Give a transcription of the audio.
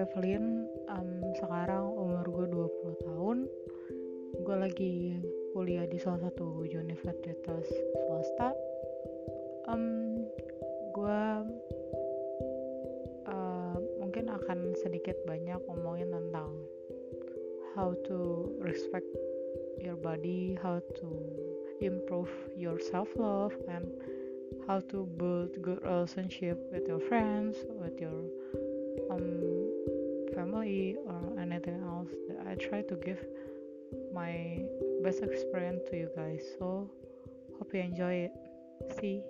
Evelyn. Um, sekarang umur gue 20 tahun. Gue lagi kuliah di salah satu universitas swasta. Um, gue uh, mungkin akan sedikit banyak ngomongin tentang how to respect your body how to improve your self love and how to build good relationship with your friends with your um, family or anything else i try to give my best experience to you guys. So hope you enjoy it. See